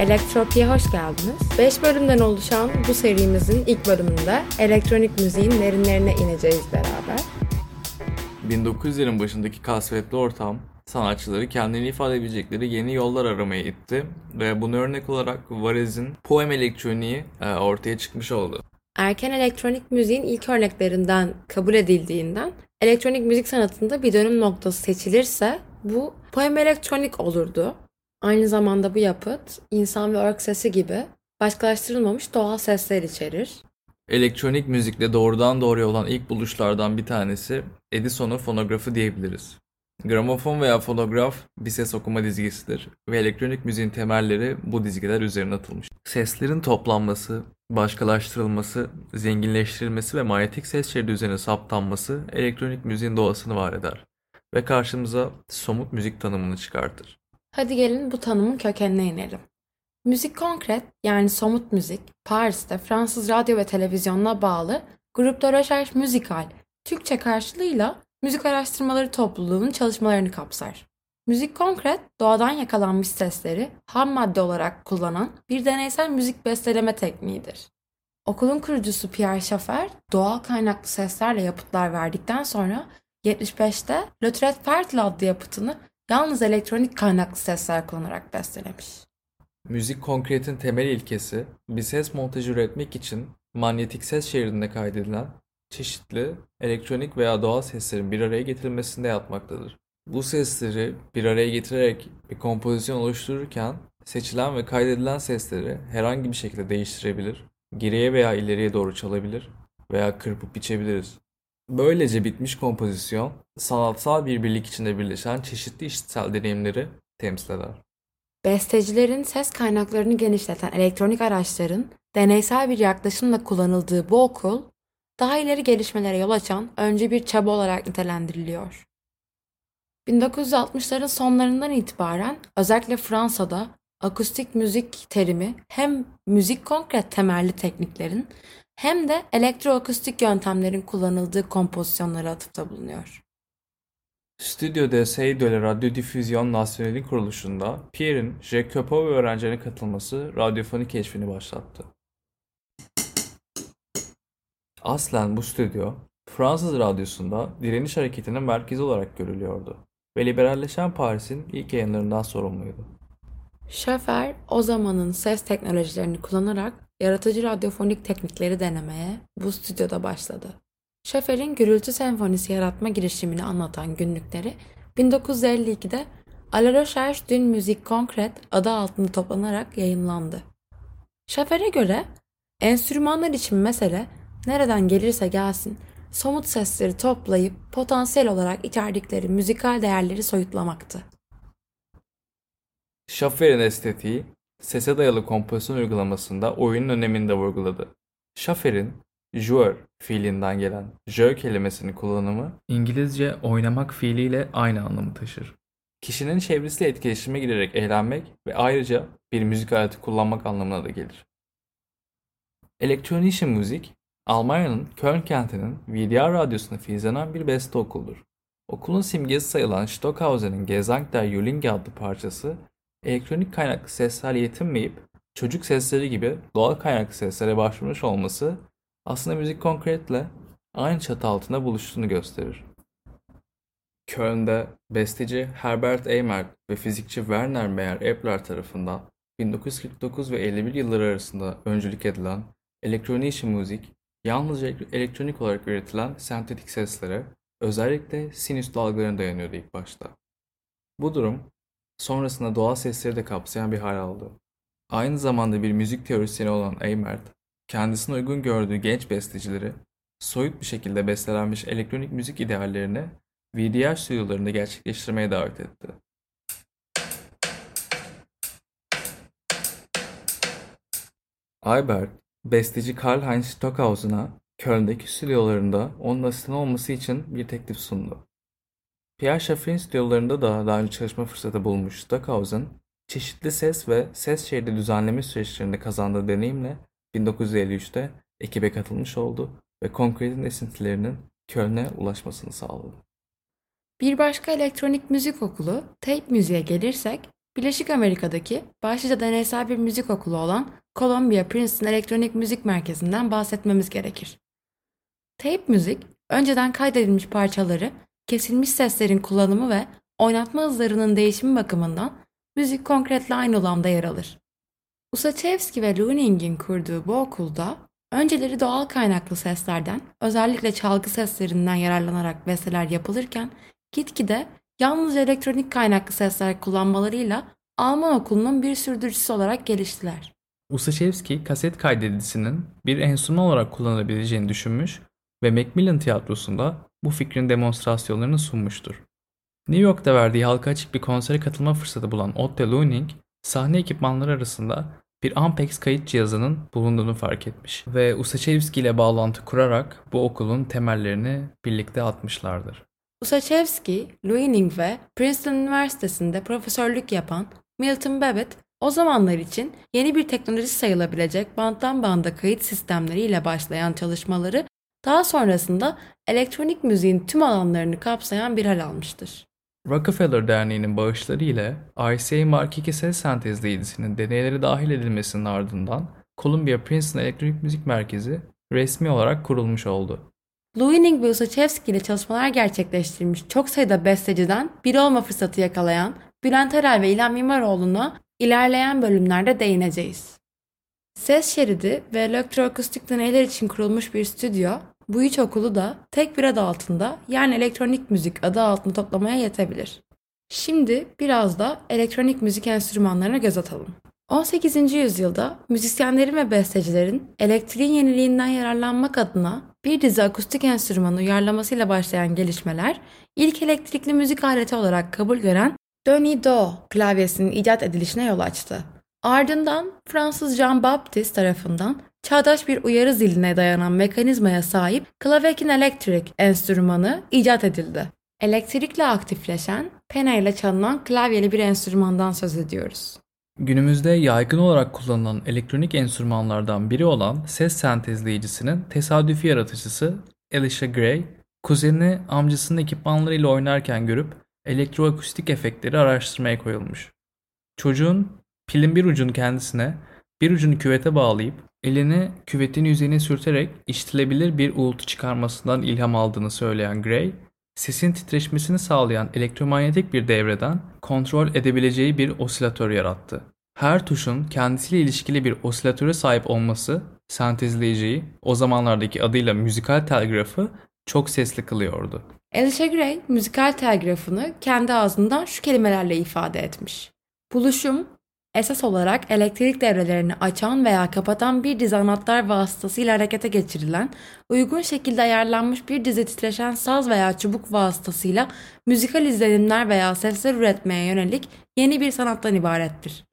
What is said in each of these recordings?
Elektropi'ye hoş geldiniz. 5 bölümden oluşan bu serimizin ilk bölümünde elektronik müziğin derinlerine ineceğiz beraber. 1900'lerin başındaki kasvetli ortam sanatçıları kendini ifade edebilecekleri yeni yollar aramaya itti ve bunu örnek olarak Varez'in poem elektroniği e, ortaya çıkmış oldu. Erken elektronik müziğin ilk örneklerinden kabul edildiğinden elektronik müzik sanatında bir dönüm noktası seçilirse bu poem elektronik olurdu. Aynı zamanda bu yapıt insan ve ork sesi gibi başkalaştırılmamış doğal sesler içerir. Elektronik müzikle doğrudan doğruya olan ilk buluşlardan bir tanesi Edison'un fonografı diyebiliriz. Gramofon veya fonograf bir ses okuma dizgisidir ve elektronik müziğin temelleri bu dizgiler üzerine atılmış. Seslerin toplanması, başkalaştırılması, zenginleştirilmesi ve manyetik ses şeridi üzerine saptanması elektronik müziğin doğasını var eder ve karşımıza somut müzik tanımını çıkartır. Hadi gelin bu tanımın kökenine inelim. Müzik konkret yani somut müzik Paris'te Fransız radyo ve televizyonuna bağlı Groupe de Recherche Musical Türkçe karşılığıyla müzik araştırmaları topluluğunun çalışmalarını kapsar. Müzik konkret, doğadan yakalanmış sesleri ham madde olarak kullanan bir deneysel müzik besteleme tekniğidir. Okulun kurucusu Pierre Schaeffer, doğal kaynaklı seslerle yapıtlar verdikten sonra 75'te Le Trait Fertile adlı yapıtını yalnız elektronik kaynaklı sesler kullanarak bestelemiş. Müzik konkretin temel ilkesi bir ses montajı üretmek için manyetik ses şeridinde kaydedilen çeşitli elektronik veya doğal seslerin bir araya getirilmesinde yatmaktadır. Bu sesleri bir araya getirerek bir kompozisyon oluştururken seçilen ve kaydedilen sesleri herhangi bir şekilde değiştirebilir, geriye veya ileriye doğru çalabilir veya kırpıp biçebiliriz. Böylece bitmiş kompozisyon sanatsal bir birlik içinde birleşen çeşitli işitsel deneyimleri temsil eder. Bestecilerin ses kaynaklarını genişleten elektronik araçların deneysel bir yaklaşımla kullanıldığı bu okul, daha ileri gelişmelere yol açan önce bir çaba olarak nitelendiriliyor. 1960'ların sonlarından itibaren özellikle Fransa'da akustik müzik terimi hem müzik konkret temelli tekniklerin hem de elektroakustik yöntemlerin kullanıldığı kompozisyonlara atıfta bulunuyor. Studio d'Essai de la Radiodiffusion Nationale'in kuruluşunda Pierre'in Copeau ve öğrencilerine katılması radyofoni keşfini başlattı. Aslen bu stüdyo Fransız radyosunda direniş hareketinin merkezi olarak görülüyordu ve liberalleşen Paris'in ilk yayınlarından sorumluydu. Schaffer o zamanın ses teknolojilerini kullanarak yaratıcı radyofonik teknikleri denemeye bu stüdyoda başladı. Schaffer'in gürültü senfonisi yaratma girişimini anlatan günlükleri 1952'de A la Recherche d'une musique concrète adı altında toplanarak yayınlandı. Schaffer'e göre enstrümanlar için mesele nereden gelirse gelsin somut sesleri toplayıp potansiyel olarak içerdikleri müzikal değerleri soyutlamaktı. Schaffer'in estetiği, sese dayalı kompozisyon uygulamasında oyunun önemini de vurguladı. Schaffer'in joueur fiilinden gelen jeu kelimesinin kullanımı İngilizce oynamak fiiliyle aynı anlamı taşır. Kişinin çevresiyle etkileşime girerek eğlenmek ve ayrıca bir müzik aleti kullanmak anlamına da gelir. Elektronische müzik, Almanya'nın Köln kentinin VDR radyosunda filizlenen bir beste okuldur. Okulun simgesi sayılan Stockhausen'in Gesang der Jülinge adlı parçası, elektronik kaynaklı seslerle yetinmeyip çocuk sesleri gibi doğal kaynaklı seslere başvurmuş olması aslında müzik konkretle aynı çatı altında buluştuğunu gösterir. Köln'de besteci Herbert Eymert ve fizikçi Werner Meyer Epler tarafından 1949 ve 51 yılları arasında öncülük edilen elektronische müzik yalnızca elektronik olarak üretilen sentetik seslere, özellikle sinüs dalgalarına dayanıyordu ilk başta. Bu durum sonrasında doğal sesleri de kapsayan bir hal aldı. Aynı zamanda bir müzik teorisyeni olan Eymert, kendisine uygun gördüğü genç bestecileri soyut bir şekilde bestelenmiş elektronik müzik ideallerini VDR stüdyolarında gerçekleştirmeye davet etti. Albert, besteci Karl-Heinz Stockhausen'a Köln'deki stüdyolarında onun asistan olması için bir teklif sundu. Pierre Schaeffer'in stüdyolarında da daha önce çalışma fırsatı bulmuş Stockhausen, çeşitli ses ve ses şeridi düzenleme süreçlerinde kazandığı deneyimle 1953'te ekibe katılmış oldu ve konkretin esintilerinin Köln'e ulaşmasını sağladı. Bir başka elektronik müzik okulu tape müziğe gelirsek Birleşik Amerika'daki başlıca deneysel bir müzik okulu olan Columbia Princeton Elektronik Müzik Merkezi'nden bahsetmemiz gerekir. Tape müzik, önceden kaydedilmiş parçaları, kesilmiş seslerin kullanımı ve oynatma hızlarının değişimi bakımından müzik konkretle aynı olanda yer alır. Usachevski ve Luning'in kurduğu bu okulda önceleri doğal kaynaklı seslerden, özellikle çalgı seslerinden yararlanarak besteler yapılırken gitgide yalnız elektronik kaynaklı sesler kullanmalarıyla Alman okulunun bir sürdürücüsü olarak geliştiler. Usachevski kaset kaydedicisinin bir enstrüman olarak kullanılabileceğini düşünmüş ve Macmillan Tiyatrosu'nda bu fikrin demonstrasyonlarını sunmuştur. New York'ta verdiği halka açık bir konsere katılma fırsatı bulan Otto Luning, sahne ekipmanları arasında bir Ampex kayıt cihazının bulunduğunu fark etmiş ve Usachevski ile bağlantı kurarak bu okulun temellerini birlikte atmışlardır. Usachevski, Luning ve Princeton Üniversitesi'nde profesörlük yapan Milton Babbitt, o zamanlar için yeni bir teknoloji sayılabilecek banttan banda kayıt sistemleri ile başlayan çalışmaları daha sonrasında elektronik müziğin tüm alanlarını kapsayan bir hal almıştır. Rockefeller Derneği'nin bağışları ile RCA Mark II ses sentezleyicisinin deneyleri dahil edilmesinin ardından Columbia Princeton Elektronik Müzik Merkezi resmi olarak kurulmuş oldu. Ve Usachevski ile çalışmalar gerçekleştirmiş çok sayıda besteciden biri olma fırsatı yakalayan Bülent Erel ve İlhan Mimaroğlu'na ilerleyen bölümlerde değineceğiz. Ses şeridi ve elektroakustik deneyler için kurulmuş bir stüdyo, bu üç okulu da tek bir adı altında yani elektronik müzik adı altında toplamaya yetebilir. Şimdi biraz da elektronik müzik enstrümanlarına göz atalım. 18. yüzyılda müzisyenlerin ve bestecilerin elektriğin yeniliğinden yararlanmak adına bir dizi akustik enstrümanı uyarlamasıyla başlayan gelişmeler ilk elektrikli müzik aleti olarak kabul gören Doni Do klavyesinin icat edilişine yol açtı. Ardından Fransız Jean Baptiste tarafından çağdaş bir uyarı ziline dayanan mekanizmaya sahip Klavekin elektrik enstrümanı icat edildi. Elektrikle aktifleşen, pena çalınan klavyeli bir enstrümandan söz ediyoruz. Günümüzde yaygın olarak kullanılan elektronik enstrümanlardan biri olan ses sentezleyicisinin tesadüfi yaratıcısı Alicia Gray, kuzenini amcasının ekipmanlarıyla oynarken görüp elektroakustik efektleri araştırmaya koyulmuş. Çocuğun pilin bir ucunu kendisine, bir ucunu küvete bağlayıp elini küvetin yüzeyine sürterek işitilebilir bir uğultu çıkarmasından ilham aldığını söyleyen Gray, sesin titreşmesini sağlayan elektromanyetik bir devreden kontrol edebileceği bir osilatör yarattı. Her tuşun kendisiyle ilişkili bir osilatöre sahip olması sentezleyiciyi o zamanlardaki adıyla müzikal telgrafı çok sesli kılıyordu. Alicia Gray müzikal telgrafını kendi ağzından şu kelimelerle ifade etmiş. Buluşum, esas olarak elektrik devrelerini açan veya kapatan bir dizi anahtar vasıtasıyla harekete geçirilen, uygun şekilde ayarlanmış bir dizi titreşen saz veya çubuk vasıtasıyla müzikal izlenimler veya sesler üretmeye yönelik yeni bir sanattan ibarettir.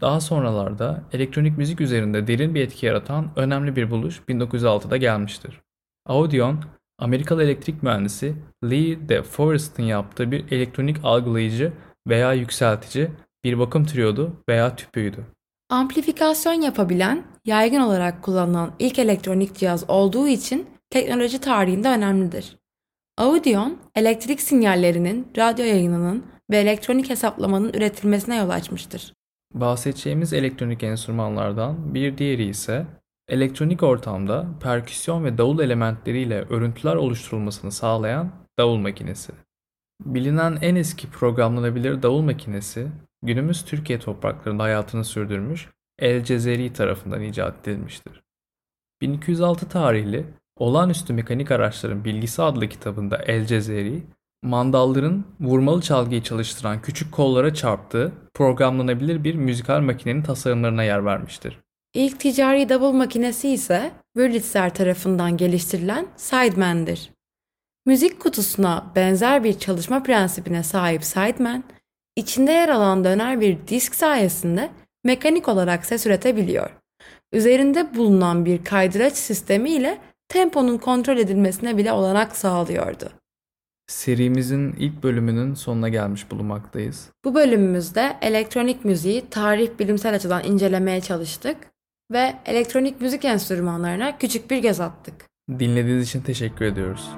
Daha sonralarda elektronik müzik üzerinde derin bir etki yaratan önemli bir buluş 1906'da gelmiştir. Audion, Amerikalı elektrik mühendisi Lee de Forest'ın yaptığı bir elektronik algılayıcı veya yükseltici bir bakım triodu veya tüpüydü. Amplifikasyon yapabilen, yaygın olarak kullanılan ilk elektronik cihaz olduğu için teknoloji tarihinde önemlidir. Audion, elektrik sinyallerinin, radyo yayınının ve elektronik hesaplamanın üretilmesine yol açmıştır. Bahsedeceğimiz elektronik enstrümanlardan bir diğeri ise elektronik ortamda perküsyon ve davul elementleriyle örüntüler oluşturulmasını sağlayan davul makinesi. Bilinen en eski programlanabilir davul makinesi günümüz Türkiye topraklarında hayatını sürdürmüş El Cezeri tarafından icat edilmiştir. 1206 tarihli Olağanüstü Mekanik Araçların Bilgisi adlı kitabında El Cezeri, mandalların vurmalı çalgıyı çalıştıran küçük kollara çarptığı programlanabilir bir müzikal makinenin tasarımlarına yer vermiştir. İlk ticari davul makinesi ise Wurlitzer tarafından geliştirilen Sideman'dir. Müzik kutusuna benzer bir çalışma prensibine sahip Sideman, içinde yer alan döner bir disk sayesinde mekanik olarak ses üretebiliyor. Üzerinde bulunan bir kaydıraç sistemi ile temponun kontrol edilmesine bile olanak sağlıyordu. Serimizin ilk bölümünün sonuna gelmiş bulunmaktayız. Bu bölümümüzde elektronik müziği tarih bilimsel açıdan incelemeye çalıştık ve elektronik müzik enstrümanlarına küçük bir göz attık. Dinlediğiniz için teşekkür ediyoruz.